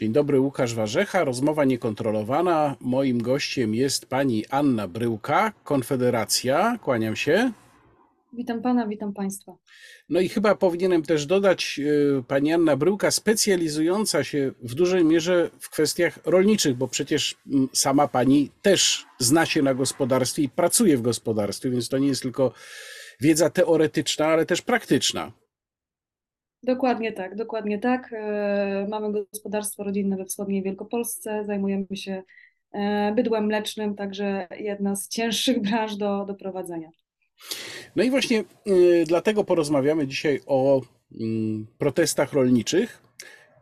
Dzień dobry, Łukasz Warzecha. Rozmowa niekontrolowana. Moim gościem jest pani Anna Bryłka, Konfederacja. Kłaniam się. Witam pana, witam państwa. No i chyba powinienem też dodać, y, pani Anna Bryłka, specjalizująca się w dużej mierze w kwestiach rolniczych, bo przecież mm, sama pani też zna się na gospodarstwie i pracuje w gospodarstwie, więc to nie jest tylko wiedza teoretyczna, ale też praktyczna. Dokładnie tak, dokładnie tak. E, mamy gospodarstwo rodzinne we wschodniej Wielkopolsce, zajmujemy się e, bydłem mlecznym, także jedna z cięższych branż do, do prowadzenia. No i właśnie y, dlatego porozmawiamy dzisiaj o y, protestach rolniczych,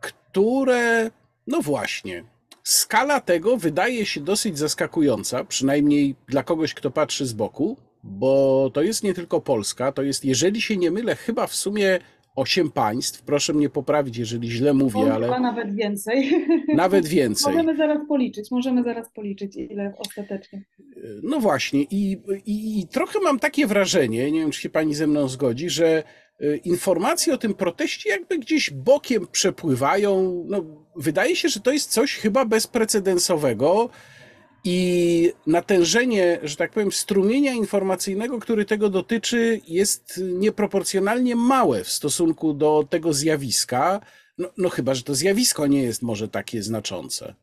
które, no właśnie, skala tego wydaje się dosyć zaskakująca, przynajmniej dla kogoś, kto patrzy z boku, bo to jest nie tylko Polska, to jest, jeżeli się nie mylę, chyba w sumie osiem państw. Proszę mnie poprawić, jeżeli źle mówię, ale Chyba nawet więcej. nawet więcej. Możemy zaraz policzyć, możemy zaraz policzyć, ile ostatecznie. No właśnie, i, i, i trochę mam takie wrażenie, nie wiem, czy się pani ze mną zgodzi, że y, informacje o tym proteście jakby gdzieś bokiem przepływają. No, wydaje się, że to jest coś chyba bezprecedensowego i natężenie, że tak powiem, strumienia informacyjnego, który tego dotyczy, jest nieproporcjonalnie małe w stosunku do tego zjawiska. No, no chyba, że to zjawisko nie jest może takie znaczące.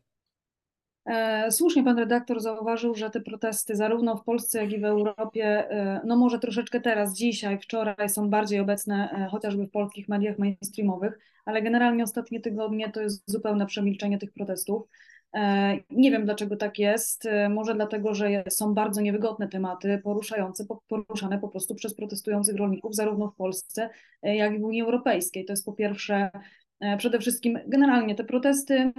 E, Słusznie pan redaktor zauważył, że te protesty zarówno w Polsce, jak i w Europie, e, no może troszeczkę teraz, dzisiaj, wczoraj są bardziej obecne e, chociażby w polskich mediach mainstreamowych, ale generalnie ostatnie tygodnie to jest zupełne przemilczenie tych protestów. E, Nie wiem, dlaczego tak jest. E, Może dlatego, że są bardzo niewygodne tematy poruszające, po- poruszane po prostu przez protestujących rolników, zarówno w Polsce, e, jak i w Unii Europejskiej. To jest po pierwsze, przede wszystkim generalnie te protesty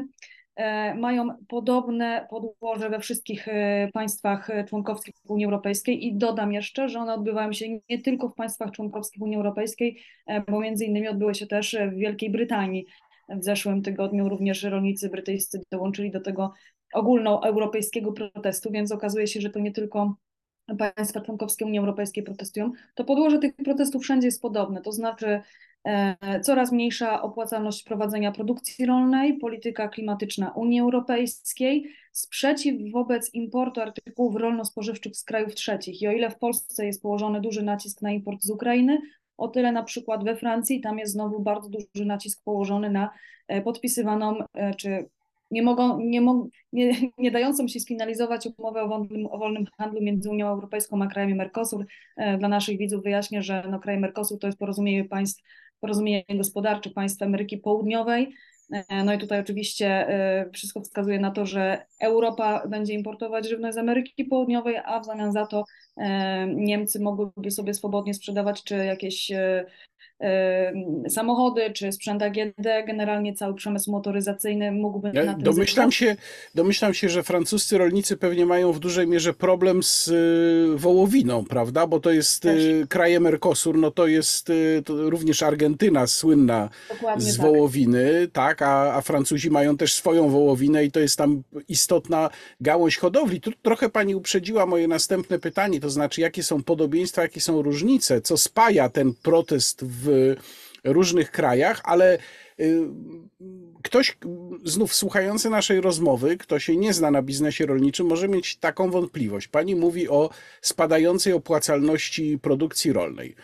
mają podobne podłoże we wszystkich państwach członkowskich Unii Europejskiej i dodam jeszcze, że one odbywają się nie tylko w państwach członkowskich Unii Europejskiej, bo między innymi odbyły się też w Wielkiej Brytanii. W zeszłym tygodniu również rolnicy brytyjscy dołączyli do tego ogólnoeuropejskiego protestu, więc okazuje się, że to nie tylko państwa członkowskie Unii Europejskiej protestują. To podłoże tych protestów wszędzie jest podobne, to znaczy e, coraz mniejsza opłacalność prowadzenia produkcji rolnej, polityka klimatyczna Unii Europejskiej, sprzeciw wobec importu artykułów rolno-spożywczych z krajów trzecich. I o ile w Polsce jest położony duży nacisk na import z Ukrainy, o tyle na przykład we Francji tam jest znowu bardzo duży nacisk położony na e, podpisywaną e, czy nie, mogą, nie, mo, nie, nie dającą się sfinalizować umowę o wolnym, o wolnym handlu między Unią Europejską a krajami Mercosur. E, Dla naszych widzów wyjaśnię, że no, kraje Mercosur to jest porozumienie państw, porozumienie gospodarcze państw Ameryki Południowej. E, No i tutaj oczywiście e, wszystko wskazuje na to, że Europa będzie importować żywność z Ameryki Południowej, a w zamian za to e, Niemcy mogłyby sobie swobodnie sprzedawać czy jakieś samochody, czy sprzęt AGD, generalnie cały przemysł motoryzacyjny mógłby Ja na tym domyślam się, domyślam się, że francuscy rolnicy pewnie mają w dużej mierze problem z y, wołowiną, prawda? Bo to jest y, kraje Mercosur, no to jest y, to również Argentyna słynna Dokładnie z tak. wołowiny, tak, a, a Francuzi mają też swoją wołowinę i to jest tam istotna gałąź hodowli. Tu trochę pani uprzedziła moje następne pytanie, to znaczy jakie są podobieństwa, jakie są różnice, co spaja ten protest w różnych krajach, ale y, ktoś znów słuchający naszej rozmowy, kto się nie zna na biznesie rolniczym, może mieć taką wątpliwość. Pani mówi o spadającej opłacalności produkcji rolnej.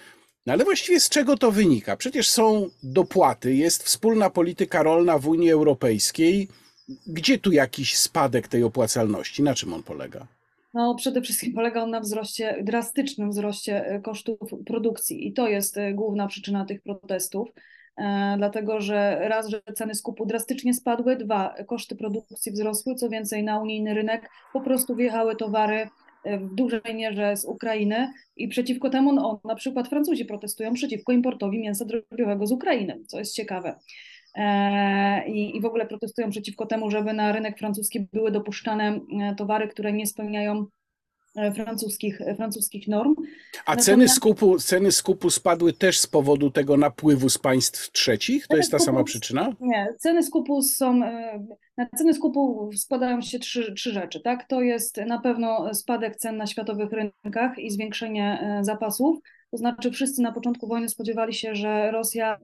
No ale właściwie z czego to wynika? Przecież są dopłaty, jest wspólna polityka rolna w Unii Europejskiej. Gdzie tu jakiś spadek tej opłacalności? Na czym on polega? No, przede wszystkim polega on na wzroście, drastycznym wzroście e, kosztów produkcji i to jest e, główna przyczyna tych protestów, e, dlatego że raz, że ceny skupu drastycznie spadły, dwa, koszty produkcji wzrosły, co więcej na unijny rynek po prostu wjechały towary w dużej mierze z Ukrainy i przeciwko temu, no, na przykład Francuzi protestują przeciwko importowi mięsa drobiowego z Ukrainy, co jest ciekawe. E, I, I w ogóle protestują przeciwko temu, żeby na rynek francuski były dopuszczane e, towary, które nie spełniają e, francuskich, francuskich norm. A Natomiast- ceny skupu, ceny skupu spadły też z powodu tego napływu z państw trzecich? To jest ta sama przyczyna? Nie, ceny skupu są, na ceny skupu składają się trzy, trzy rzeczy, tak? To jest na pewno spadek cen na światowych rynkach i zwiększenie zapasów. To znaczy wszyscy na początku wojny spodziewali się, że Rosja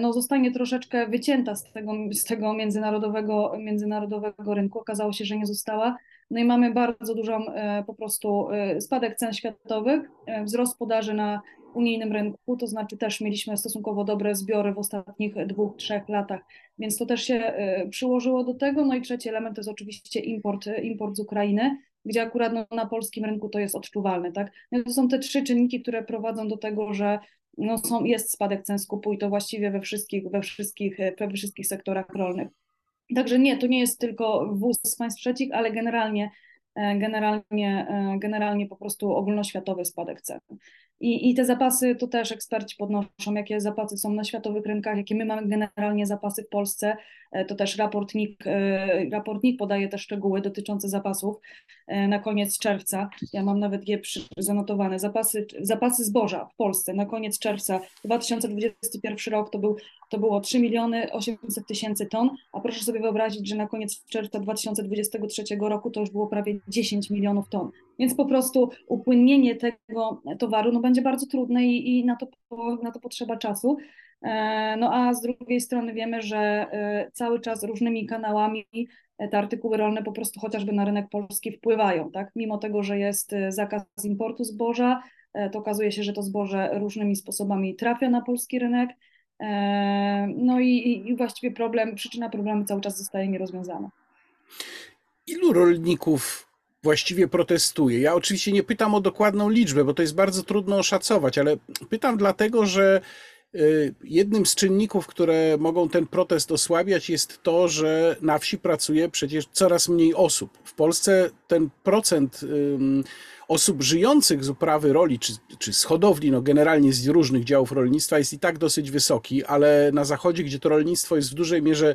no, zostanie troszeczkę wycięta z tego, z tego międzynarodowego, międzynarodowego rynku. Okazało się, że nie została. No i mamy bardzo dużą po prostu spadek cen światowych, wzrost podaży na unijnym rynku, to znaczy też mieliśmy stosunkowo dobre zbiory w ostatnich dwóch, trzech latach, więc to też się przyłożyło do tego. No i trzeci element to jest oczywiście import, import z Ukrainy gdzie akurat no, na polskim rynku to jest odczuwalne. Tak? No, to są te trzy czynniki, które prowadzą do tego, że no, są, jest spadek cen skupu i to właściwie we wszystkich, we wszystkich, we wszystkich sektorach rolnych. Także nie, to nie jest tylko wóz z państw trzecich, ale generalnie, e, generalnie, e, generalnie po prostu ogólnoświatowy spadek cen. I, I te zapasy to też eksperci podnoszą, jakie zapasy są na światowych rynkach, jakie my mamy generalnie zapasy w Polsce. E, to też raportnik, e, raportnik podaje te szczegóły dotyczące zapasów e, na koniec czerwca. Ja mam nawet je zanotowane. Zapasy, zapasy zboża w Polsce na koniec czerwca 2021 rok to, był, to było 3 miliony 800 tysięcy ton, a proszę sobie wyobrazić, że na koniec czerwca 2023 roku to już było prawie 10 milionów ton. Więc po prostu upłynnienie tego towaru no, będzie bardzo trudne i, i na, to, na to potrzeba czasu. E, no a z drugiej strony wiemy, że e, cały czas różnymi kanałami te artykuły rolne po prostu chociażby na rynek polski wpływają, tak? Mimo tego, że jest e, zakaz importu zboża, to okazuje się, że to zboże różnymi sposobami trafia na polski rynek. No i, i właściwie problem, przyczyna problemu cały czas zostaje nierozwiązana. Ilu rolników właściwie protestuje. Ja oczywiście nie pytam o dokładną liczbę, bo to jest bardzo trudno oszacować, ale pytam dlatego, że jednym z czynników, które mogą ten protest osłabiać, jest to, że na wsi pracuje przecież coraz mniej osób. W Polsce ten procent osób żyjących z uprawy roli czy, czy z hodowli, no generalnie z różnych działów rolnictwa jest i tak dosyć wysoki, ale na zachodzie, gdzie to rolnictwo jest w dużej mierze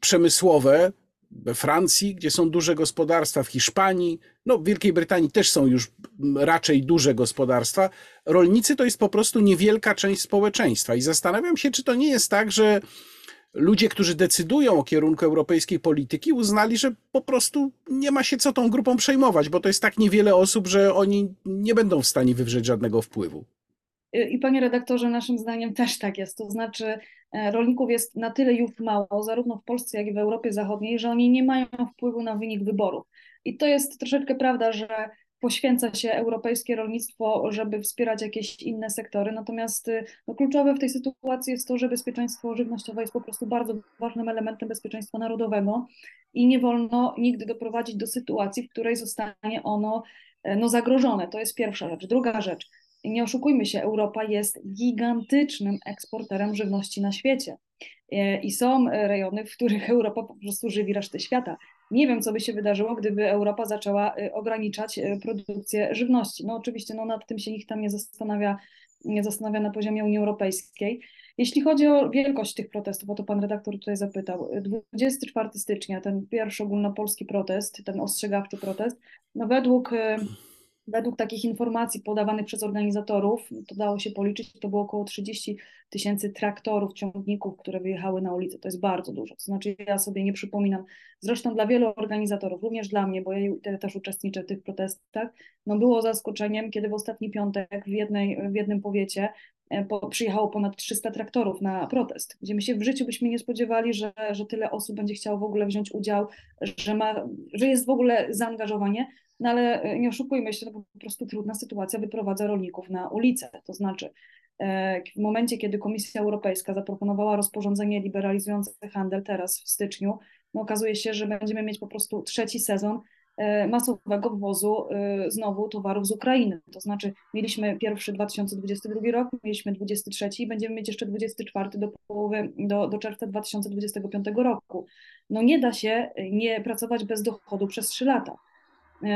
przemysłowe, we Francji, gdzie są duże gospodarstwa, w Hiszpanii, no w Wielkiej Brytanii też są już raczej duże gospodarstwa. Rolnicy to jest po prostu niewielka część społeczeństwa i zastanawiam się, czy to nie jest tak, że ludzie, którzy decydują o kierunku europejskiej polityki, uznali, że po prostu nie ma się co tą grupą przejmować, bo to jest tak niewiele osób, że oni nie będą w stanie wywrzeć żadnego wpływu. I panie redaktorze, naszym zdaniem też tak jest. To znaczy, e, rolników jest na tyle już mało, zarówno w Polsce, jak i w Europie Zachodniej, że oni nie mają wpływu na wynik wyborów. I to jest troszeczkę prawda, że poświęca się europejskie rolnictwo, żeby wspierać jakieś inne sektory. Natomiast e, no, kluczowe w tej sytuacji jest to, że bezpieczeństwo żywnościowe jest po prostu bardzo ważnym elementem bezpieczeństwa narodowego i nie wolno nigdy doprowadzić do sytuacji, w której zostanie ono e, no, zagrożone. To jest pierwsza rzecz. Druga rzecz nie oszukujmy się, Europa jest gigantycznym eksporterem żywności na świecie. E, I są rejony, w których Europa po prostu żywi resztę świata. Nie wiem, co by się wydarzyło, gdyby Europa zaczęła e, ograniczać e, produkcję żywności. No oczywiście no, nad tym się nikt tam nie zastanawia, nie zastanawia na poziomie Unii Europejskiej. Jeśli chodzi o wielkość tych protestów, o to pan redaktor tutaj zapytał, 24 stycznia, ten pierwszy ogólnopolski protest, ten ostrzegawczy protest, no według Według takich informacji podawanych przez organizatorów, to dało się policzyć, to było około 30 tysięcy traktorów, ciągników, które wyjechały na ulicę. To jest bardzo dużo. To znaczy, ja sobie nie przypominam, zresztą dla wielu organizatorów, również dla mnie, bo ja też uczestniczę w tych protestach, no było zaskoczeniem, kiedy w ostatni piątek w, jednej, w jednym powiecie e, po, przyjechało ponad 300 traktorów na protest, gdzie my się w życiu byśmy nie spodziewali, że, że tyle osób będzie chciało w ogóle wziąć udział, że, ma, że jest w ogóle zaangażowanie. No ale e, nie oszukujmy się, to po prostu trudna sytuacja wyprowadza rolników na ulicę. To znaczy, e, w momencie, kiedy Komisja Europejska zaproponowała rozporządzenie liberalizujące handel teraz w styczniu, no okazuje się, że będziemy mieć po prostu trzeci sezon e, masowego wwozu znowu towarów z Ukrainy. To znaczy mieliśmy pierwszy 2022 rok, mieliśmy 23 i będziemy mieć jeszcze 24 do połowy, do, do czerwca 2025 roku. No nie da się nie pracować bez dochodu przez 3 lata.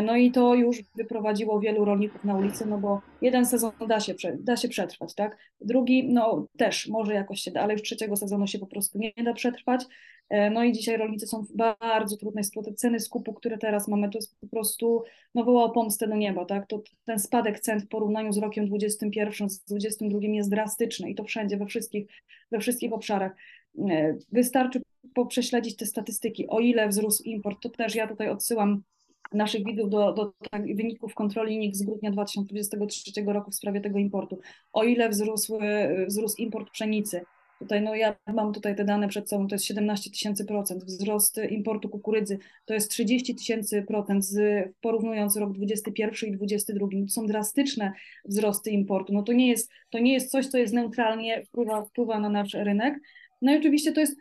No i to już wyprowadziło wielu rolników na ulicę, no bo jeden sezon da się, da się przetrwać, tak? Drugi, no też może jakoś się da, ale już trzeciego sezonu się po prostu nie da przetrwać. E, no i dzisiaj rolnicy są w bardzo trudnej sytuacji. Ceny skupu, które teraz mamy, to jest po prostu, no woła pomstę do nieba, tak? To ten spadek cen w porównaniu z rokiem 21, z 22 jest drastyczny i to wszędzie, we wszystkich, we wszystkich obszarach. E, wystarczy prześledzić te statystyki, o ile wzrósł import, to też ja tutaj odsyłam naszych widzów do, do tak, wyników kontroli NIK z grudnia 2023 roku w sprawie tego importu. O ile wzrósł, wzrósł import pszenicy, Tutaj, no ja mam tutaj te dane przed sobą, to jest 17 tysięcy procent. Wzrost importu kukurydzy to jest 30 tysięcy procent, porównując rok 21 i 22. To są drastyczne wzrosty importu. No to nie jest, to nie jest coś, co jest neutralnie wpływa, wpływa na nasz rynek. No i oczywiście to jest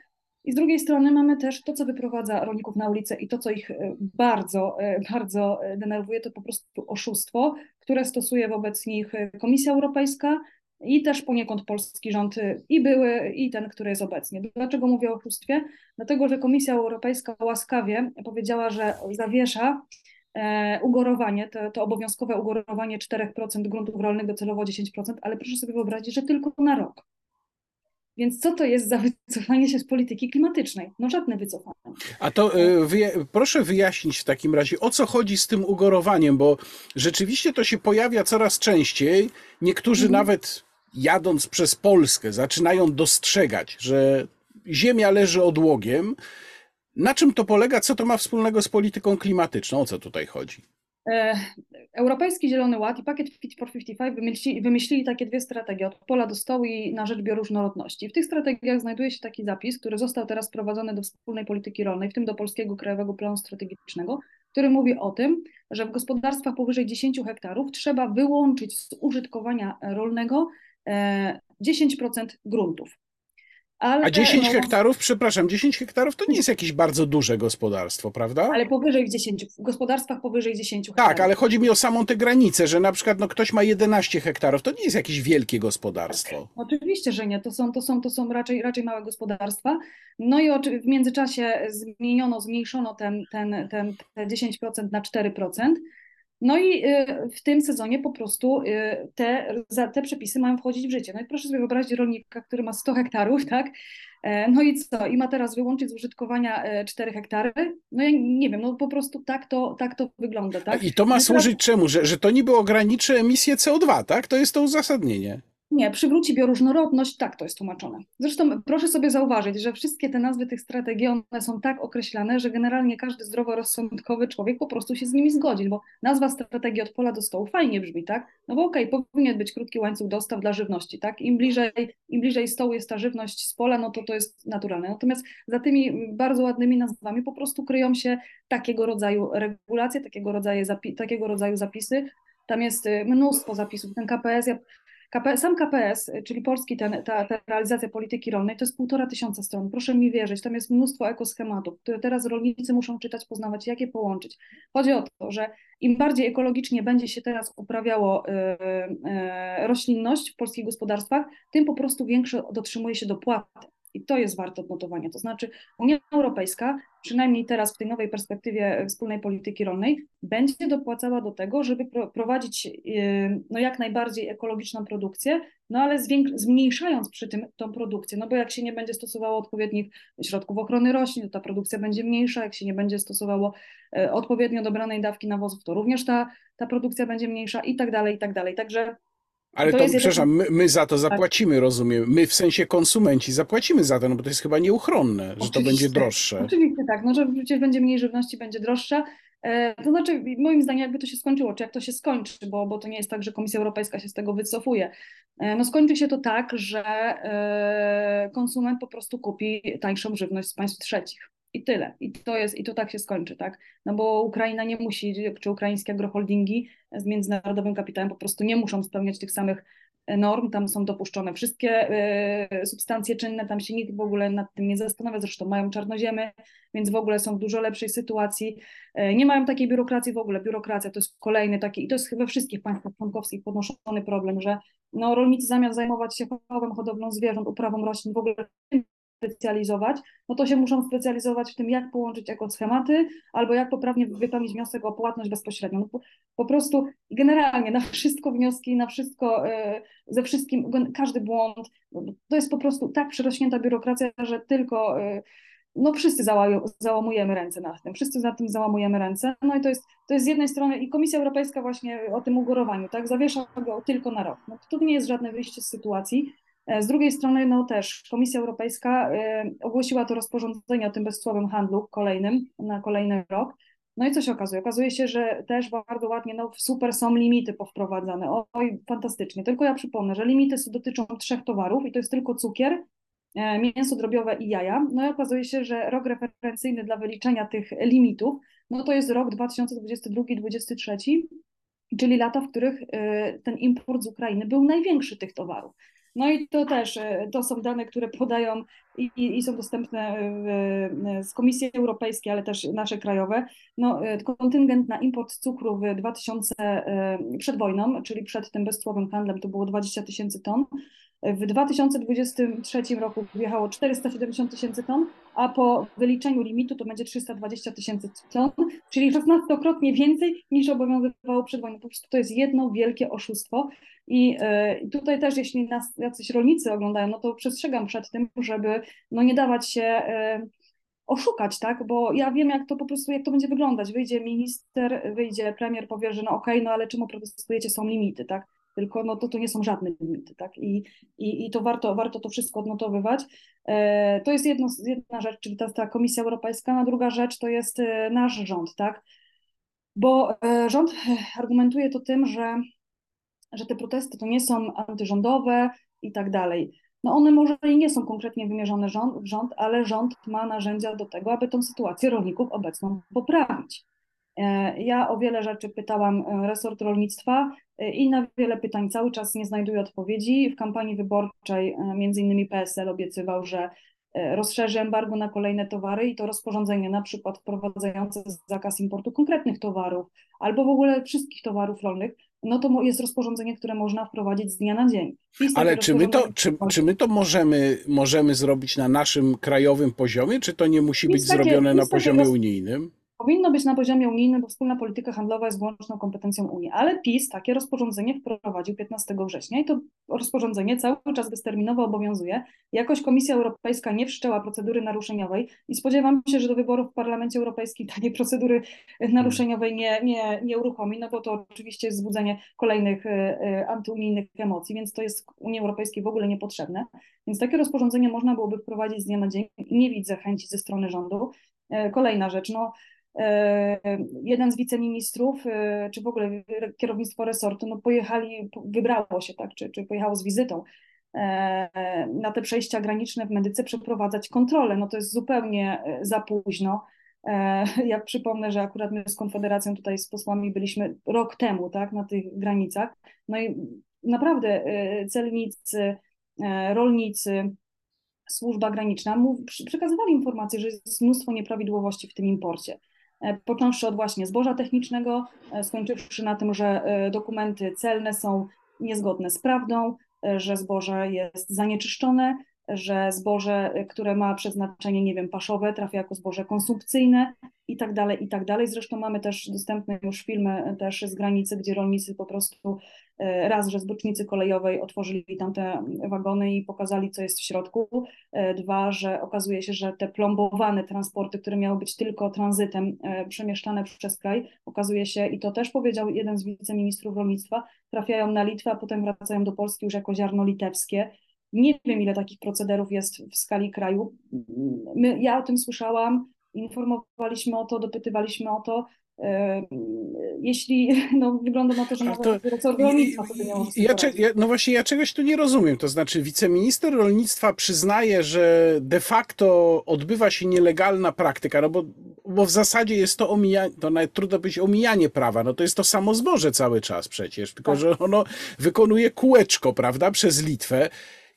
i z drugiej strony mamy też to, co wyprowadza rolników na ulicę i to, co ich e, bardzo, e, bardzo denerwuje, to po prostu oszustwo, które stosuje wobec nich Komisja Europejska, i też poniekąd polski rząd i były, i ten, który jest obecnie. Dlaczego mówię o oszustwie? Dlatego, że Komisja Europejska łaskawie powiedziała, że zawiesza e, ugorowanie, to, to obowiązkowe ugorowanie 4% gruntów rolnych docelowo 10%, ale proszę sobie wyobrazić, że tylko na rok. Więc co to jest za wycofanie się z polityki klimatycznej? No żadne wycofanie. A to y, proszę wyjaśnić w takim razie, o co chodzi z tym ugorowaniem, bo rzeczywiście to się pojawia coraz częściej. Niektórzy mhm. nawet jadąc przez Polskę, zaczynają dostrzegać, że Ziemia leży odłogiem. Na czym to polega? Co to ma wspólnego z polityką klimatyczną? O co tutaj chodzi? E, Europejski Zielony Ład i pakiet Fit for 55 wymyślili, wymyślili takie dwie strategie, od pola do stołu i na rzecz bioróżnorodności. W tych strategiach znajduje się taki zapis, który został teraz wprowadzony do wspólnej polityki rolnej, w tym do Polskiego Krajowego Planu Strategicznego, który mówi o tym, że w gospodarstwach powyżej 10 hektarów trzeba wyłączyć z użytkowania rolnego 10% gruntów. Ale, A 10 no, hektarów, przepraszam, 10 hektarów to nie jest jakieś bardzo duże gospodarstwo, prawda? Ale powyżej 10, w gospodarstwach powyżej 10 hektarów. Tak, ale chodzi mi o samą tę granicę, że na przykład no, ktoś ma 11 hektarów, to nie jest jakieś wielkie gospodarstwo. Oczywiście, że nie, to są, to są, to są raczej, raczej małe gospodarstwa. No i w międzyczasie zmieniono, zmniejszono ten, ten, ten, te 10% na 4%. No i y, w tym sezonie po prostu y, te, te przepisy mają wchodzić w życie. No i proszę sobie wyobrazić rolnika, który ma 100 hektarów, tak? E, no i co? I ma teraz wyłączyć z użytkowania 4 e, hektary? No ja nie wiem, no po prostu tak to, tak to wygląda, tak? I to ma służyć czemu? Że, że to niby ograniczy emisję CO2, tak? To jest to uzasadnienie. Nie, przywróci bioróżnorodność, tak to jest tłumaczone. Zresztą proszę sobie zauważyć, że wszystkie te nazwy tych strategii, one są tak określane, że generalnie każdy zdroworozsądkowy człowiek po prostu się z nimi zgodzi, bo nazwa strategii od pola do stołu fajnie brzmi, tak? No bo okej, okay, powinien być krótki łańcuch dostaw dla żywności, tak? Im bliżej, Im bliżej stołu jest ta żywność z pola, no to to jest naturalne. Natomiast za tymi bardzo ładnymi nazwami po prostu kryją się takiego rodzaju regulacje, takiego rodzaju, zapi takiego rodzaju zapisy, tam jest y, mnóstwo zapisów. Ten KPS, ja KP, sam KPS, czyli polski ten, ta, ta, realizacja polityki rolnej, to jest półtora tysiąca stron. Proszę mi wierzyć, tam jest mnóstwo ekoschematów, które teraz rolnicy muszą czytać, poznawać, jak je połączyć. Chodzi o to, że im bardziej ekologicznie będzie się teraz uprawiało y, y, roślinność w polskich gospodarstwach, tym po prostu większe dotrzymuje się dopłaty. I to jest warte odnotowania. To znaczy, Unia Europejska, przynajmniej teraz w tej nowej perspektywie wspólnej polityki rolnej, będzie dopłacała do tego, żeby prowadzić yy, no, jak najbardziej ekologiczną produkcję, no ale zmniejszając przy tym tą produkcję. No bo jak się nie będzie stosowało odpowiednich środków ochrony roślin, to ta produkcja będzie mniejsza. Jak się nie będzie stosowało yy, odpowiednio dobranej dawki nawozów, to również ta, ta produkcja będzie mniejsza i tak dalej, i tak dalej. Także ale to, to przepraszam, my, my, za to tak. zapłacimy, tak. rozumiem. My w sensie konsumenci zapłacimy za to, no bo to jest chyba nieuchronne, że Oczywiście. to będzie droższe. Oczywiście tak, no że przecież będzie mniej żywności, będzie droższa. E, to znaczy, moim zdaniem, jakby to się skończyło, czy jak to się skończy, bo, bo to nie jest tak, że Komisja Europejska się z tego wycofuje. E, no skończy się to tak, że e, konsument po prostu kupi tańszą żywność z państw trzecich. I tyle. I to jest, i to tak się skończy, tak? No bo Ukraina nie musi, czy ukraińskie agroholdingi z międzynarodowym kapitałem po prostu nie muszą spełniać tych samych norm, tam są dopuszczone wszystkie y, substancje czynne, tam się nikt w ogóle nad tym nie zastanawia, zresztą mają czarnoziemy, więc w ogóle są w dużo lepszej sytuacji. Y, nie mają takiej biurokracji w ogóle, biurokracja to jest kolejny taki, i to jest chyba wszystkich państwach członkowskich podnoszony problem, że no, rolnicy zamiast zajmować się chowem, hodowlą zwierząt, uprawą roślin, w ogóle specjalizować, no to się muszą specjalizować w tym, jak połączyć ekoschematy, albo jak poprawnie wypełnić wniosek o płatność bezpośrednią. No po, po, prostu generalnie na wszystko wnioski, na wszystko, e, ze wszystkim, każdy błąd, to jest po prostu tak przerośnięta biurokracja, że tylko e, no wszyscy załamujemy ręce na tym, wszyscy za tym załamujemy ręce, no i to jest, to jest z jednej strony i Komisja Europejska właśnie o tym ugorowaniu, tak, zawiesza go tylko na rok, no to nie jest żadne wyjście z sytuacji, z drugiej strony, no też Komisja Europejska e, ogłosiła to rozporządzenie o tym bezcłowym handlu kolejnym na kolejny rok. No i co się okazuje? Okazuje się, że też bardzo ładnie, no super są limity powprowadzane. Oj, fantastycznie. Tylko ja przypomnę, że limity dotyczą trzech towarów i to jest tylko cukier, e, mięso drobiowe i jaja. No i okazuje się, że rok referencyjny dla wyliczenia tych limitów, no to jest rok 2022-2023, czyli lata, w których e, ten import z Ukrainy był największy tych towarów. No i to też, e, to są dane, które podają i, i są dostępne w, z Komisji Europejskiej, ale też nasze krajowe. No, e, kontyngent na import cukru w 2000, e, przed wojną, czyli przed tym bezcłowym handlem, to było 20 tysięcy ton. W 2023 roku wjechało 470 tysięcy ton, a po wyliczeniu limitu to będzie 320 tysięcy ton, czyli 16-krotnie więcej niż obowiązywało przed wojną. Po prostu to jest jedno wielkie oszustwo. I e, tutaj też, jeśli nas jacyś rolnicy oglądają, no to przestrzegam przed tym, żeby no nie dawać się e, oszukać, tak? Bo ja wiem, jak to po prostu, jak to będzie wyglądać. Wyjdzie minister, wyjdzie premier, powie, że no okej, okay, no ale czemu protestujecie, są limity, tak? Tylko no to, to nie są żadne limity, tak? I, i, i to warto, warto to wszystko odnotowywać. E, to jest jedno, jedna rzecz, czyli ta, ta Komisja Europejska, a druga rzecz to jest nasz rząd, tak? Bo rząd argumentuje to tym, że że te protesty to nie są antyrządowe i tak dalej. No one może i nie są konkretnie wymierzone rząd, w rząd, ale rząd ma narzędzia do tego, aby tą sytuację rolników obecną poprawić. E, ja o wiele rzeczy pytałam e, resort rolnictwa e, i na wiele pytań cały czas nie znajduję odpowiedzi. W kampanii wyborczej między innymi PSL obiecywał, że rozszerzy embargo na kolejne towary i to rozporządzenie na przykład wprowadzające zakaz importu konkretnych towarów albo w ogóle wszystkich towarów rolnych no to jest rozporządzenie, które można wprowadzić z dnia na dzień. Ale czy my, to, czy, czy my to możemy, możemy zrobić na naszym krajowym poziomie, czy to nie musi być takie, zrobione na poziomie roz... unijnym? Powinno być na poziomie unijnym, bo wspólna polityka handlowa jest wyłączną kompetencją Unii, ale PiS takie rozporządzenie wprowadził 15 września i to rozporządzenie cały czas bezterminowo obowiązuje. Jakoś Komisja Europejska nie wszczęła procedury naruszeniowej i spodziewam się, że do wyborów w Parlamencie Europejskim takiej procedury naruszeniowej nie, nie, nie uruchomi, no bo to oczywiście jest wzbudzenie kolejnych y, y, antyunijnych emocji, więc to jest Unii Europejskiej w ogóle niepotrzebne. Więc takie rozporządzenie można byłoby wprowadzić z dnia na dzień i nie widzę chęci ze strony rządu. E, kolejna rzecz, no E, jeden z wiceministrów, e, czy w ogóle kierownictwo resortu, no pojechali, wybrało się, tak, czy, czy pojechało z wizytą e, na te przejścia graniczne w medyce przeprowadzać kontrolę. No to jest zupełnie za późno. Ja przypomnę, że akurat my z Konfederacją tutaj z posłami byliśmy rok temu, tak, na tych granicach. No i naprawdę celnicy, rolnicy, służba graniczna przekazywali informacje, że jest mnóstwo nieprawidłowości w tym imporcie. E, począwszy od właśnie zboża technicznego, e, skończywszy na tym, że e, dokumenty celne są niezgodne z prawdą, że zboże jest zanieczyszczone, że zboże, które ma przeznaczenie, nie wiem, paszowe, trafia jako zboże konsumpcyjne i tak dalej, i tak dalej. Zresztą mamy też dostępne już filmy też z granicy, gdzie rolnicy po prostu raz, że z bocznicy kolejowej otworzyli tam te wagony i pokazali, co jest w środku. E, dwa, że okazuje się, że te plombowane transporty, które miały być tylko tranzytem e, przemieszczane przez kraj, okazuje się, i to też powiedział jeden z wiceministrów rolnictwa, trafiają na Litwę, a potem wracają do Polski już jako ziarno litewskie nie wiem, ile takich procederów jest w skali kraju. My, ja o tym słyszałam, informowaliśmy o to, dopytywaliśmy o to. Jeśli no, wygląda na to, że nawet to, rolnictwa to ja, ja, No właśnie, ja czegoś tu nie rozumiem. To znaczy, wiceminister rolnictwa przyznaje, że de facto odbywa się nielegalna praktyka, no bo, bo w zasadzie jest to omijanie, to nawet trudno być omijanie prawa. No to jest to samo zboże cały czas przecież, tylko tak. że ono wykonuje kółeczko, prawda, przez Litwę.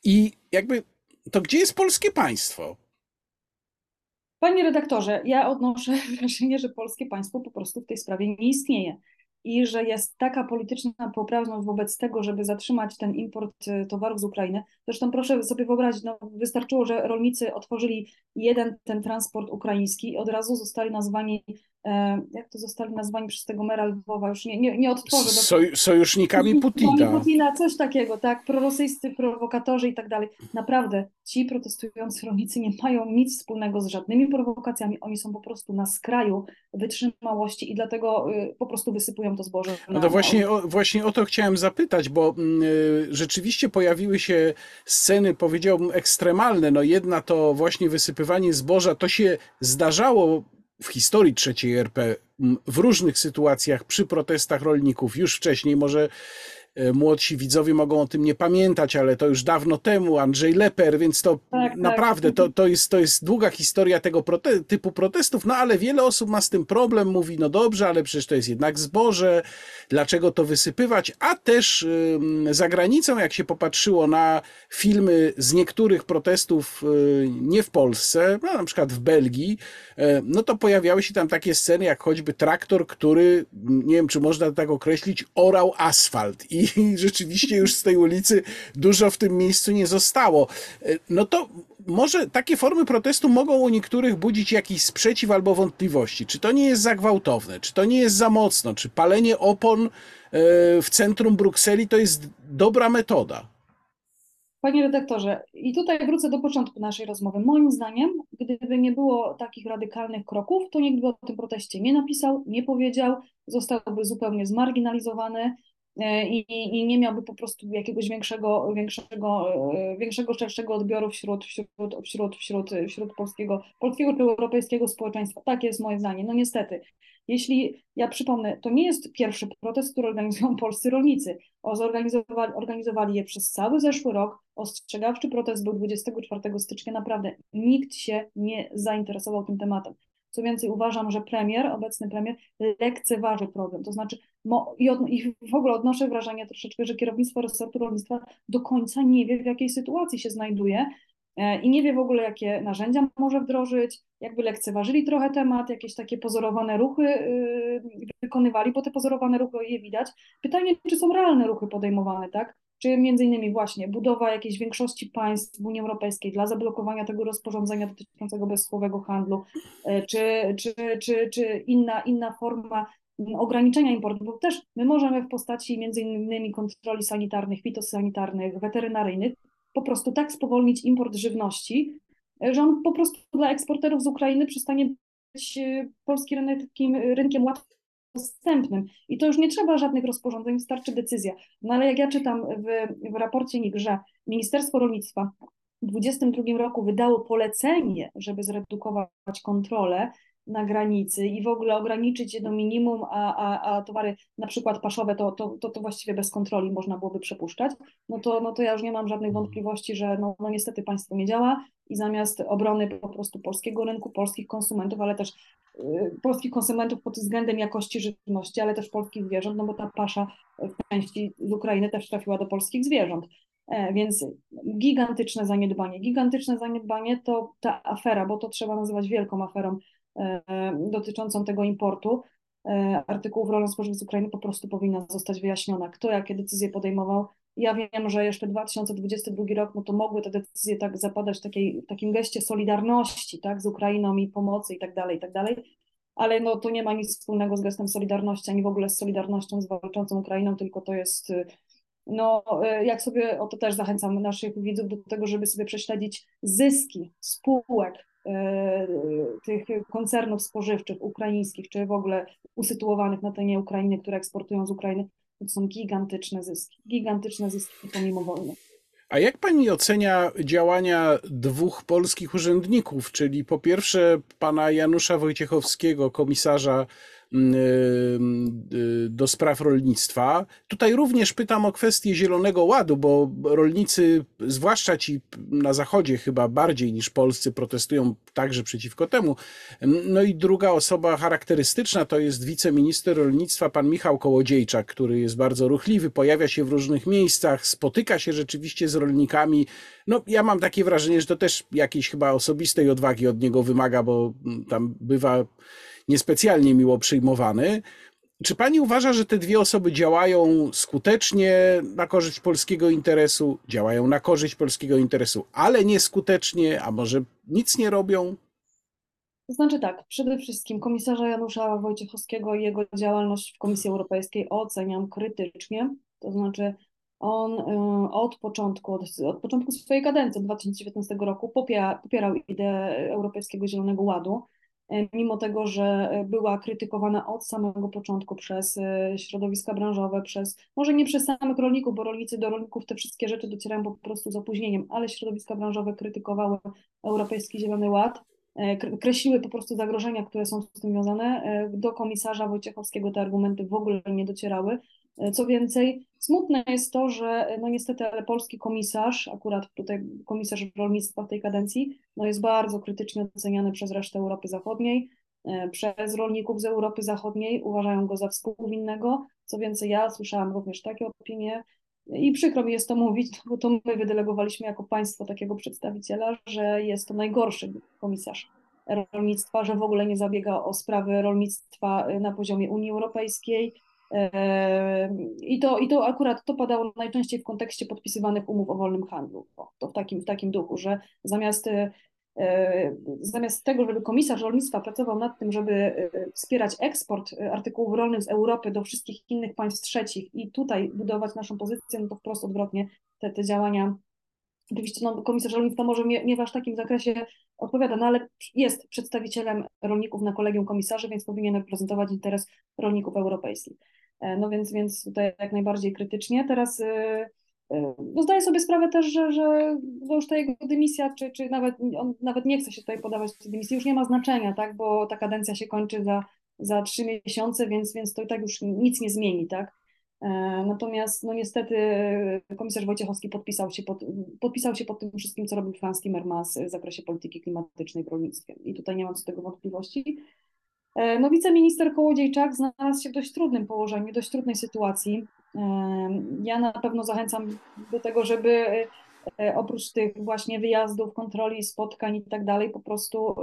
I jakby to gdzie jest polskie państwo? Panie redaktorze, ja odnoszę wrażenie, że polskie państwo po prostu w tej sprawie nie istnieje i że jest taka polityczna poprawność wobec tego, żeby zatrzymać ten import y, towarów z Ukrainy. Zresztą proszę sobie wyobrazić, no wystarczyło, że rolnicy otworzyli jeden ten transport ukraiński i od razu zostali nazwani E, jak to zostali nazwani przez tego mera Lwowa, już nie, nie, nie odtworzę. Soj, sojusznikami Putina. Putina, coś takiego, tak, prorosyjscy prowokatorzy i tak dalej. Naprawdę, ci protestujący rolnicy nie mają nic wspólnego z żadnymi prowokacjami, oni są po prostu na skraju wytrzymałości i dlatego y, po prostu wysypują to zboże. No to właśnie o, właśnie o to chciałem zapytać, bo y, rzeczywiście pojawiły się sceny, powiedziałbym, ekstremalne. No jedna to właśnie wysypywanie zboża, to się zdarzało w historii trzeciej RP w różnych sytuacjach przy protestach rolników już wcześniej, może młodsi widzowie mogą o tym nie pamiętać, ale to już dawno temu, Andrzej Leper, więc to tak, tak. naprawdę tak. To, to, jest, to jest długa historia tego prote typu protestów, no ale wiele osób ma z tym problem, mówi, no dobrze, ale przecież to jest jednak zboże, dlaczego to wysypywać, a też za granicą, jak się popatrzyło na filmy z niektórych protestów y, nie w Polsce, no, na przykład w Belgii, y, no to pojawiały się tam takie sceny, jak choćby traktor, który, nie wiem, czy można tak określić, orał asfalt i i rzeczywiście już z tej ulicy dużo w tym miejscu nie zostało. E, no to może takie formy protestu mogą u niektórych budzić jakiś sprzeciw albo wątpliwości. Czy to nie jest za gwałtowne, czy to nie jest za mocno, czy palenie opon e, w centrum Brukseli to jest dobra metoda? Panie redaktorze, i tutaj wrócę do początku naszej rozmowy. Moim zdaniem, gdyby nie było takich radykalnych kroków, to nikt by o tym proteście nie napisał, nie powiedział, zostałby zupełnie zmarginalizowany i, i nie miałby po prostu jakiegoś większego, większego, e, większego szerszego odbioru wśród, wśród, wśród, wśród, wśród polskiego, polskiego czy europejskiego społeczeństwa. Tak jest moje zdanie. No niestety, jeśli, ja przypomnę, to nie jest pierwszy protest, który organizują polscy rolnicy. O, zorganizowali, organizowali je przez cały zeszły rok. Ostrzegawczy protest był 24 stycznia. Naprawdę nikt się nie zainteresował tym tematem. Co więcej, uważam, że premier, obecny premier, lekceważy problem. To znaczy, i, od, i w ogóle odnoszę wrażenie troszeczkę, że kierownictwo resortu rolnictwa do końca nie wie, w jakiej sytuacji się znajduje e, i nie wie w ogóle, jakie narzędzia może wdrożyć, jakby lekceważyli trochę temat, jakieś takie pozorowane ruchy y, wykonywali, bo te pozorowane ruchy je widać. Pytanie, czy są realne ruchy podejmowane, tak? Czy między innymi właśnie budowa jakiejś większości państw w Unii Europejskiej dla zablokowania tego rozporządzenia dotyczącego bezsłowego handlu, e, czy, czy, czy, czy inna, inna forma ograniczenia importu, bo też my możemy w postaci między innymi kontroli sanitarnych, fitosanitarnych, weterynaryjnych po prostu tak spowolnić import żywności, e, że on po prostu dla eksporterów z Ukrainy przestanie być e, polski rynek takim rynkiem łatwym dostępnym. I to już nie trzeba żadnych rozporządzeń, wystarczy decyzja. No ale jak ja czytam w, w raporcie NIK, że Ministerstwo Rolnictwa w 2022 roku wydało polecenie, żeby zredukować kontrolę na granicy i w ogóle ograniczyć je do minimum, a, a, a towary na przykład paszowe to, to, to, to właściwie bez kontroli można byłoby przepuszczać, no to, no to ja już nie mam żadnych mhm. wątpliwości, że no, no niestety państwo nie działa i zamiast obrony po prostu polskiego rynku, polskich konsumentów, ale też y, polskich konsumentów pod względem jakości żywności, ale też polskich zwierząt, no bo ta pasza w części z Ukrainy też trafiła do polskich zwierząt. E, więc gigantyczne zaniedbanie. Gigantyczne zaniedbanie to ta afera, bo to trzeba nazywać wielką aferą dotyczącą tego importu e, artykułów rolno-spożywczych z Ukrainy po prostu powinna zostać wyjaśniona. Kto jakie decyzje podejmował? Ja wiem, że jeszcze 2022 rok, no to mogły te decyzje tak zapadać w, takiej, takim geście solidarności tak, z Ukrainą i pomocy i tak dalej, i tak dalej, ale no to nie ma nic wspólnego z gestem solidarności, ani w ogóle z solidarnością z walczącą Ukrainą, tylko to jest no, e, jak sobie, o to też zachęcam naszych widzów do tego, żeby sobie prześledzić zyski spółek E, tych koncernów spożywczych ukraińskich, czy w ogóle usytuowanych na terenie Ukrainy, które eksportują z Ukrainy, to są gigantyczne zyski, gigantyczne zyski pomimo wojny. A jak pani ocenia działania dwóch polskich urzędników, czyli po pierwsze pana Janusza Wojciechowskiego, komisarza do spraw rolnictwa. Tutaj również pytam o kwestię Zielonego Ładu, bo rolnicy, zwłaszcza ci na zachodzie chyba bardziej niż polscy, protestują także przeciwko temu. No i druga osoba charakterystyczna to jest wiceminister rolnictwa, pan Michał Kołodziejczak, który jest bardzo ruchliwy, pojawia się w różnych miejscach, spotyka się rzeczywiście z rolnikami. No, ja mam takie wrażenie, że to też jakiejś chyba osobistej odwagi od niego wymaga, bo tam bywa niespecjalnie miło przyjmowany. Czy pani uważa, że te dwie osoby działają skutecznie na korzyść polskiego interesu, działają na korzyść polskiego interesu, ale nieskutecznie, a może nic nie robią? To znaczy tak, przede wszystkim komisarza Janusza Wojciechowskiego i jego działalność w Komisji Europejskiej oceniam krytycznie, to znaczy on y, od początku, od, od początku swojej kadencji, od 2019 roku popiera, popierał ideę Europejskiego Zielonego Ładu, mimo tego, że była krytykowana od samego początku przez e, środowiska branżowe, przez, może nie przez samych rolników, bo rolnicy do rolników te wszystkie rzeczy docierają po prostu z opóźnieniem, ale środowiska branżowe krytykowały Europejski Zielony Ład. kreśliły po prostu zagrożenia, które są z tym związane. Do komisarza Wojciechowskiego te argumenty w ogóle nie docierały. Co więcej, smutne jest to, że no niestety ale polski komisarz, akurat tutaj komisarz rolnictwa w tej kadencji, no jest bardzo krytycznie oceniany przez resztę Europy Zachodniej, e, przez rolników z Europy Zachodniej, uważają go za współwinnego. Co więcej, ja słyszałam również takie opinie. I przykro mi jest to mówić, bo to my wydelegowaliśmy jako państwo takiego przedstawiciela, że jest to najgorszy komisarz rolnictwa, że w ogóle nie zabiega o sprawy rolnictwa na poziomie Unii Europejskiej, i to, I to akurat to padało najczęściej w kontekście podpisywanych umów o wolnym handlu. To w takim, w takim duchu, że zamiast, e, zamiast tego, żeby komisarz rolnictwa pracował nad tym, żeby e, wspierać eksport artykułów rolnych z Europy do wszystkich innych państw trzecich i tutaj budować naszą pozycję, no to wprost odwrotnie te, te działania. Oczywiście no, komisarz rolnictwa może nie, nie w aż takim zakresie odpowiada, no ale jest przedstawicielem rolników na kolegium komisarzy, więc powinien reprezentować interes rolników europejskich. E, no więc, więc tutaj jak najbardziej krytycznie. Teraz e, e, no zdaję sobie sprawę też, że, że już ta jego dymisja, czy, czy nawet on nawet nie chce się tutaj podawać tej dymisji, już nie ma znaczenia, tak, bo ta kadencja się kończy za, za trzy miesiące, więc, więc to i tak już nic nie zmieni, tak. Natomiast no niestety komisarz Wojciechowski podpisał się pod, podpisał się pod tym wszystkim, co robił Franz Timmermans w zakresie polityki klimatycznej w rolnictwie. I tutaj nie mam co tego wątpliwości. E, no, wiceminister Kołodziejczak znalazł się w dość trudnym położeniu, dość trudnej sytuacji. E, ja na pewno zachęcam do tego, żeby e, oprócz tych właśnie wyjazdów, kontroli, spotkań i tak dalej, po prostu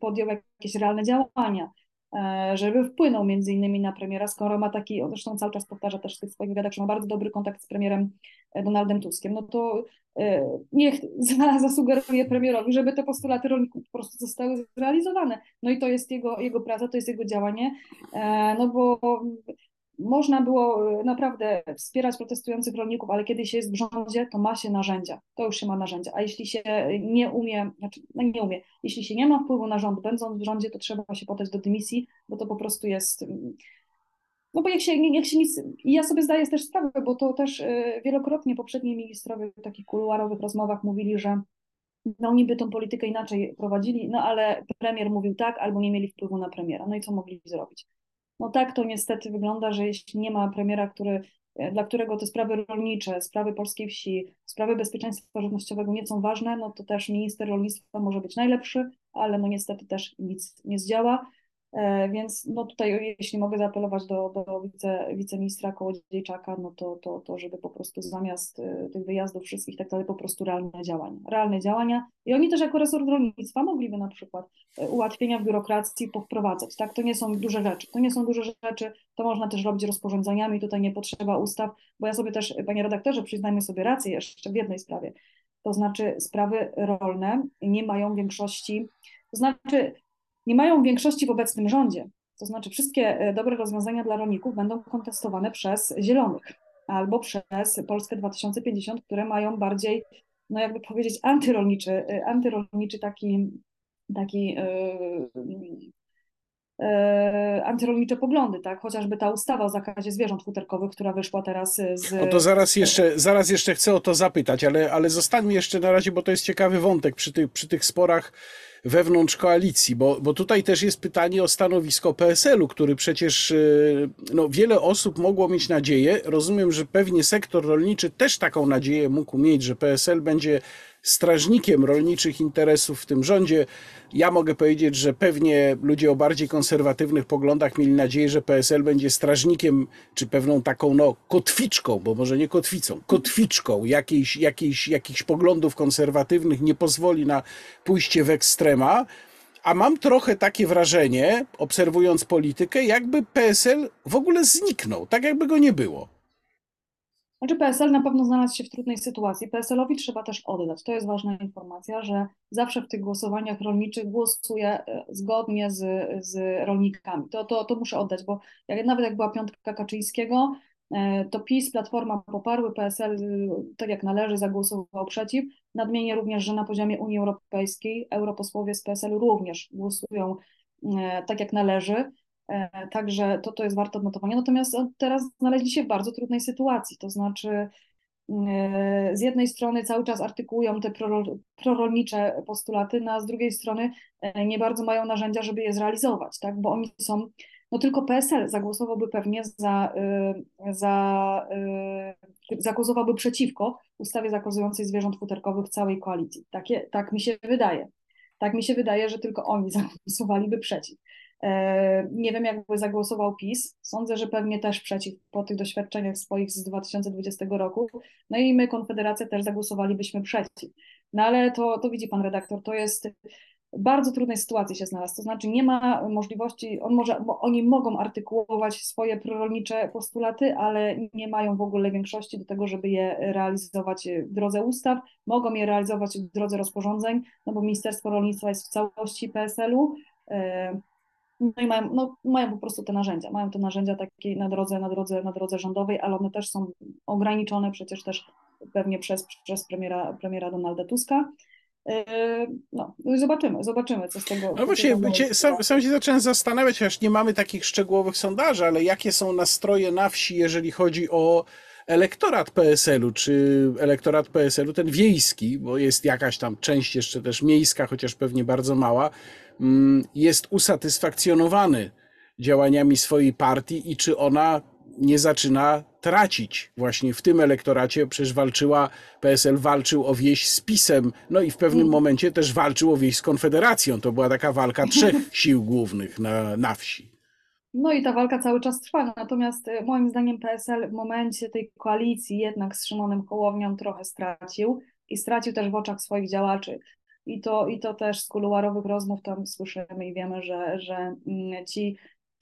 podjął jakieś realne działania. E, żeby wpłynął między innymi na premiera, skoro ma taki, zresztą cały czas powtarza też w tych swoich wywiadach, że ma bardzo dobry kontakt z premierem e, Donaldem Tuskiem, no to e, niech zasugeruje premierowi, żeby te postulaty rolników po prostu zostały zrealizowane. No i to jest jego, jego praca, to jest jego działanie, no bo można było e, naprawdę wspierać protestujących rolników, ale kiedy się jest w rządzie, to ma się narzędzia. To już się ma narzędzia. A jeśli się nie umie, znaczy no nie umie, jeśli się nie ma wpływu na rząd, będąc w rządzie, to trzeba się podać do dymisji, bo to po prostu jest. Mm, no bo jak się, jak się nic. I ja sobie zdaję też sprawę, bo to też e, wielokrotnie poprzedni ministrowie w takich kuluarowych rozmowach mówili, że no oni by tą politykę inaczej prowadzili, no ale premier mówił tak, albo nie mieli wpływu na premiera. No i co mogli zrobić? No tak to niestety wygląda, że jeśli nie ma premiera, który, e, dla którego te sprawy rolnicze, sprawy polskiej wsi, sprawy bezpieczeństwa żywnościowego nie są ważne, no to też minister rolnictwa może być najlepszy, ale no niestety też nic nie zdziała. E, więc no tutaj, jeśli mogę zaapelować do, do wice, wiceministra Kołodziejczaka, no to, to, to, żeby po prostu zamiast e, tych wyjazdów wszystkich tak dalej, po prostu realne działania. Realne działania. I oni też jako resort rolnictwa mogliby na przykład e, ułatwienia w biurokracji powprowadzać. Tak? To nie są duże rzeczy. To nie są duże rzeczy, to można też robić rozporządzeniami, tutaj nie potrzeba ustaw, bo ja sobie też, panie redaktorze, przyznajmy sobie rację jeszcze w jednej sprawie. To znaczy sprawy rolne nie mają większości, to znaczy nie mają większości w obecnym rządzie. To znaczy wszystkie e, dobre rozwiązania dla rolników będą kontestowane przez Zielonych albo przez Polskę 2050, które mają bardziej, no jakby powiedzieć, antyrolniczy, e, antyrolniczy taki, taki yy, antyrolnicze poglądy, tak? Chociażby ta ustawa o zakazie zwierząt futerkowych, która wyszła teraz z... No to zaraz jeszcze, zaraz jeszcze chcę o to zapytać, ale, ale zostańmy jeszcze na razie, bo to jest ciekawy wątek przy, ty, przy tych sporach wewnątrz koalicji, bo, bo tutaj też jest pytanie o stanowisko PSL-u, który przecież y, no, wiele osób mogło mieć nadzieję. Rozumiem, że pewnie sektor rolniczy też taką nadzieję mógł mieć, że PSL będzie strażnikiem rolniczych interesów w tym rządzie. Ja mogę powiedzieć, że pewnie ludzie o bardziej konserwatywnych poglądach mieli nadzieję, że PSL będzie strażnikiem, czy pewną taką no, kotwiczką, bo może nie kotwicą, kotwiczką jakiejś, jakiejś, jakichś poglądów konserwatywnych, nie pozwoli na pójście w ekstrema. A mam trochę takie wrażenie, obserwując politykę, jakby PSL w ogóle zniknął, tak jakby go nie było. Znaczy PSL na pewno znalazł się w trudnej sytuacji. PSL-owi trzeba też oddać. To jest ważna informacja, że zawsze w tych głosowaniach rolniczych głosuje e, zgodnie z, z rolnikami. To, to, to muszę oddać, bo jak, nawet jak była piątka Kaczyńskiego, e, to PiS, Platforma poparły, PSL tak jak należy zagłosował przeciw. Nadmienię również, że na poziomie Unii Europejskiej europosłowie z PSL również głosują e, tak jak należy. E, także to, to jest warte odnotowania. Natomiast teraz znaleźli się w bardzo trudnej sytuacji, to znaczy z jednej strony cały czas artykułują te prorolnicze postulaty, no a z drugiej strony nie bardzo mają narzędzia, żeby je zrealizować, tak? bo oni są, no tylko PSL zagłosowałby pewnie za, za zagłosowałby przeciwko ustawie zakazującej zwierząt futerkowych całej koalicji. Takie, tak mi się wydaje. Tak mi się wydaje, że tylko oni zagłosowaliby przeciw. E, nie wiem, jakby zagłosował PiS. Sądzę, że pewnie też przeciw po tych doświadczeniach swoich z 2020 roku. No i my, Konfederacja, też zagłosowalibyśmy przeciw. No ale to, to widzi pan redaktor, to jest bardzo trudnej sytuacji się znalazł. To znaczy nie ma możliwości, on może, oni mogą artykułować swoje prorolnicze postulaty, ale nie mają w ogóle większości do tego, żeby je realizować w drodze ustaw. Mogą je realizować w drodze rozporządzeń, no bo Ministerstwo Rolnictwa jest w całości PSL-u. No i mają, no, mają po prostu te narzędzia, mają te narzędzia takie na drodze, na drodze, na drodze rządowej, ale one też są ograniczone przecież też pewnie przez, przez premiera, premiera Donalda Tuska. Yy, no, no zobaczymy, zobaczymy, co z tego. No właśnie, wiecie, sam, sam się zacząłem zastanawiać, chociaż nie mamy takich szczegółowych sondaży, ale jakie są nastroje na wsi, jeżeli chodzi o elektorat PSL-u, czy elektorat PSL-u, ten wiejski, bo jest jakaś tam część jeszcze też miejska, chociaż pewnie bardzo mała, jest usatysfakcjonowany działaniami swojej partii i czy ona nie zaczyna tracić właśnie w tym elektoracie. Przecież walczyła, PSL walczył o wieś z PiSem, no i w pewnym mm. momencie też walczył o wieś z Konfederacją. To była taka walka trzech sił głównych na, na wsi. No i ta walka cały czas trwa, natomiast e, moim zdaniem PSL w momencie tej koalicji jednak z Szymonem Hołownią trochę stracił i stracił też w oczach swoich działaczy. I to, i to też z kuluarowych rozmów tam słyszymy i wiemy, że, że mm, ci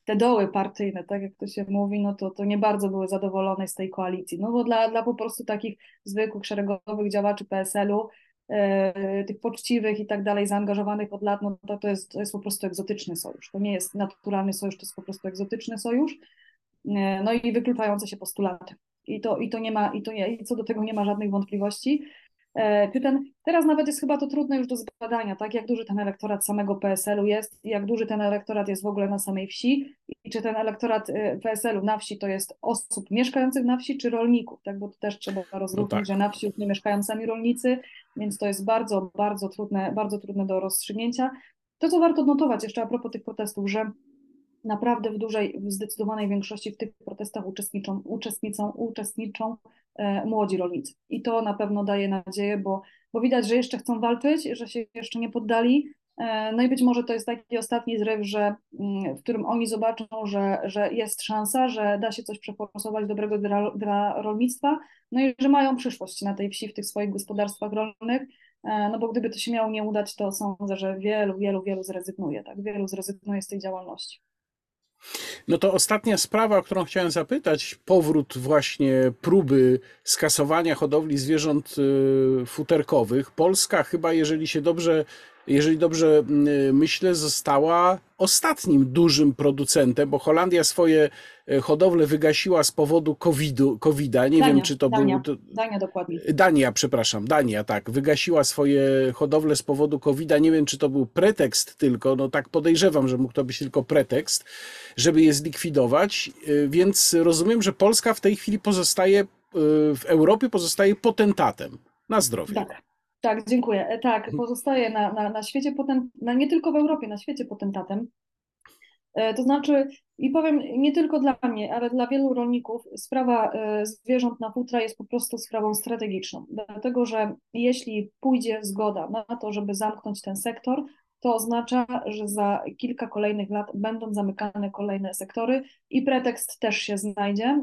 te doły partyjne, tak jak to się mówi, no to, to nie bardzo były zadowolone z tej koalicji. No bo dla, dla po prostu takich zwykłych, szeregowych działaczy PSL-u, e, tych poczciwych i tak dalej, zaangażowanych od lat, no to, to, jest, to jest po prostu egzotyczny sojusz. To nie jest naturalny sojusz, to jest po prostu egzotyczny sojusz. E, no i wykluczające się postulaty. I to, i to nie ma, i to nie, i co do tego nie ma żadnych wątpliwości. E, czy ten, teraz nawet jest chyba to trudne już do zbadania, tak? Jak duży ten elektorat samego PSL-u jest, jak duży ten elektorat jest w ogóle na samej wsi i czy ten elektorat e, PSL-u na wsi to jest osób mieszkających na wsi, czy rolników, tak? Bo to też trzeba rozróżnić, no tak. że na wsi już nie mieszkają sami rolnicy, więc to jest bardzo, bardzo trudne, bardzo trudne do rozstrzygnięcia. To, co warto odnotować jeszcze a propos tych protestów, że naprawdę w dużej, w zdecydowanej większości w tych protestach uczestniczą, uczestniczą, uczestniczą E, młodzi rolnicy. I to na pewno daje nadzieję, bo, bo widać, że jeszcze chcą walczyć, że się jeszcze nie poddali. E, no i być może to jest taki ostatni zryw, że, mm, w którym oni zobaczą, że, że jest szansa, że da się coś przeforsować dobrego dla, dla rolnictwa, no i że mają przyszłość na tej wsi, w tych swoich gospodarstwach rolnych. E, no bo gdyby to się miało nie udać, to sądzę, że wielu, wielu, wielu zrezygnuje, tak? Wielu zrezygnuje z tej działalności. No to ostatnia sprawa, o którą chciałem zapytać, powrót właśnie próby skasowania hodowli zwierząt y, futerkowych. Polska chyba, jeżeli się dobrze jeżeli dobrze mm, myślę, została ostatnim dużym producentem, bo Holandia swoje e, hodowle wygasiła z powodu COVID-u, COVID-a. Nie Dania, wiem, czy to Dania, był. Dania dokładnie. Dania, przepraszam, Dania, tak. Wygasiła swoje hodowle z powodu COVID-a. Nie wiem, czy to był pretekst tylko, no tak podejrzewam, że mógł to być tylko pretekst, żeby je zlikwidować. E, więc rozumiem, że Polska w tej chwili pozostaje, e, w Europie pozostaje potentatem. Na zdrowie. Tak. Tak, dziękuję. E, tak, mhm. pozostaje na, na, na świecie potem, na, nie tylko w Europie, na świecie potentatem. E, to znaczy, i powiem nie tylko dla mnie, ale dla wielu rolników, sprawa e, zwierząt na futra jest po prostu sprawą strategiczną. Dlatego, że jeśli pójdzie zgoda na to, żeby zamknąć ten sektor, to oznacza, że za kilka kolejnych lat będą zamykane kolejne sektory i pretekst też się znajdzie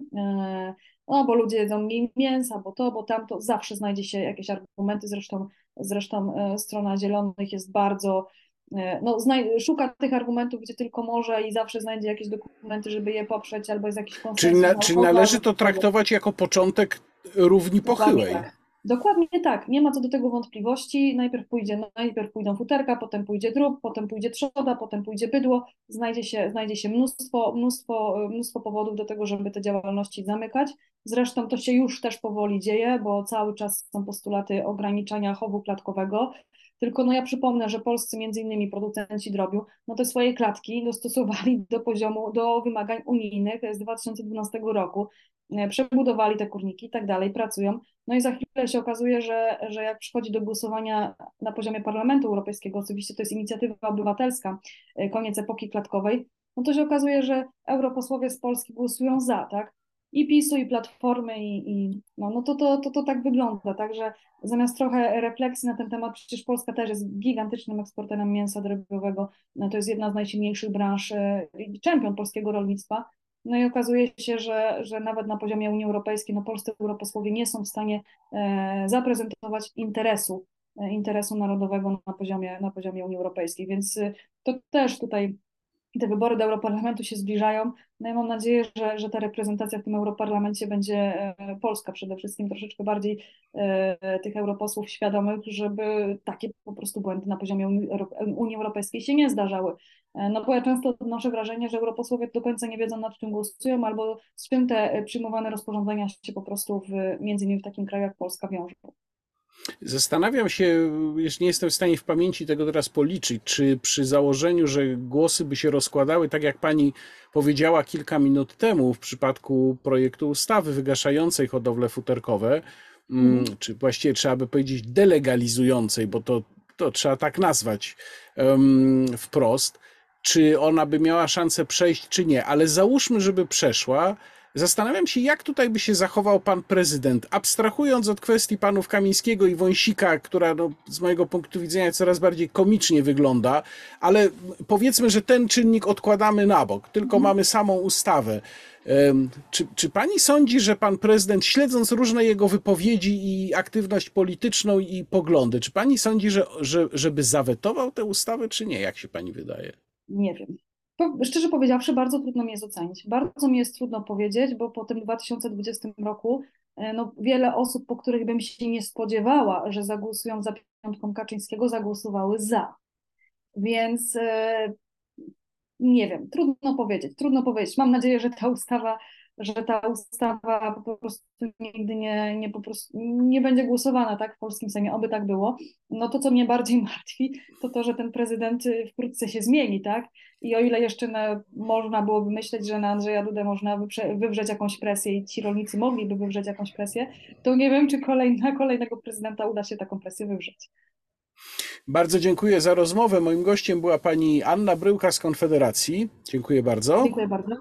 no bo ludzie jedzą mniej mięsa, bo to, bo tamto, zawsze znajdzie się jakieś argumenty, zresztą, zresztą e, strona Zielonych jest bardzo, e, no szuka tych argumentów, gdzie tylko może i zawsze znajdzie jakieś dokumenty, żeby je poprzeć, albo jest jakiś konsensus. Czyli, na, czyli należy to traktować jako początek równi pochyłej. Tak. Dokładnie tak, nie ma co do tego wątpliwości. Najpierw pójdzie, najpierw pójdą futerka, potem pójdzie drób, potem pójdzie trzoda, potem pójdzie bydło. Znajdzie się, znajdzie się mnóstwo, mnóstwo, mnóstwo powodów do tego, żeby te działalności zamykać. Zresztą to się już też powoli dzieje, bo cały czas są postulaty ograniczania chowu klatkowego. Tylko no ja przypomnę, że polscy między innymi producenci drobiu, no te swoje klatki dostosowali do poziomu, do wymagań unijnych z 2012 roku przebudowali te kurniki i tak dalej, pracują. No i za chwilę się okazuje, że, że jak przychodzi do głosowania na poziomie Parlamentu Europejskiego, oczywiście to jest inicjatywa obywatelska, e, koniec epoki klatkowej, no to się okazuje, że europosłowie z Polski głosują za, tak? I PiSu, i Platformy, i, i no, no to, to, to, to tak wygląda, także zamiast trochę refleksji na ten temat, przecież Polska też jest gigantycznym eksporterem mięsa drogowego, no to jest jedna z najsilniejszych branż, e, czempion polskiego rolnictwa, no i okazuje się, że, że nawet na poziomie Unii Europejskiej, no polscy europosłowie nie są w stanie e, zaprezentować interesu, e, interesu narodowego na poziomie, na poziomie Unii Europejskiej, więc e, to też tutaj te wybory do Europarlamentu się zbliżają. No i mam nadzieję, że, że ta reprezentacja w tym Europarlamencie będzie e, Polska przede wszystkim, troszeczkę bardziej e, tych europosłów świadomych, żeby takie po prostu błędy na poziomie Unii Euro- Unii Europejskiej się nie zdarzały. E, No bo ja często odnoszę wrażenie, że europosłowie do końca nie wiedzą nad czym głosują albo z czym te e, przyjmowane rozporządzenia się po prostu w, między innymi w takim kraju jak Polska wiążą. Zastanawiam się, już nie jestem w stanie w pamięci tego teraz policzyć, czy przy założeniu, że głosy by się rozkładały, tak jak pani powiedziała kilka minut temu w przypadku projektu ustawy wygaszającej hodowle futerkowe, mm, czy właściwie trzeba by powiedzieć delegalizującej, bo to, to trzeba tak nazwać em, wprost, czy ona by miała szansę przejść, czy nie, ale załóżmy, żeby przeszła. Zastanawiam się, jak tutaj by się zachował pan prezydent, abstrahując od kwestii panów Kamińskiego i Wąsika, która no, z mojego punktu widzenia coraz bardziej komicznie wygląda, ale powiedzmy, że ten czynnik odkładamy na bok, tylko mamy samą ustawę. Czy, czy pani sądzi, że pan prezydent, śledząc różne jego wypowiedzi i aktywność polityczną i poglądy, czy pani sądzi, że, że, żeby zawetował tę ustawę, czy nie? Jak się pani wydaje? Nie wiem. Szczerze powiedziawszy, bardzo trudno mi jest ocenić. Bardzo mi jest trudno powiedzieć, bo po tym 2020 roku e, no, wiele osób, po których bym się nie spodziewała, że zagłosują za piątką Kaczyńskiego, zagłosowały za. Więc e, nie wiem, trudno powiedzieć, trudno powiedzieć. Mam nadzieję, że ta ustawa, że ta ustawa po prostu nigdy nie, nie, po prostu nie będzie głosowana tak w polskim Sejmie, oby tak było. No to, co mnie bardziej martwi, to to, że ten prezydent y, wkrótce się zmieni, tak? I o ile jeszcze na, można byłoby myśleć, że na Andrzeja Dudę można wyprze, wywrzeć jakąś presję i ci rolnicy mogliby wywrzeć jakąś presję, to nie wiem, czy kolejna, kolejnego prezydenta uda się taką presję wywrzeć. Bardzo dziękuję za rozmowę. Moim gościem była pani Anna Bryłka z Konfederacji. Dziękuję bardzo. Dziękuję bardzo.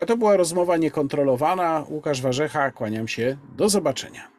A to była rozmowa niekontrolowana. Łukasz Warzecha, kłaniam się. Do zobaczenia.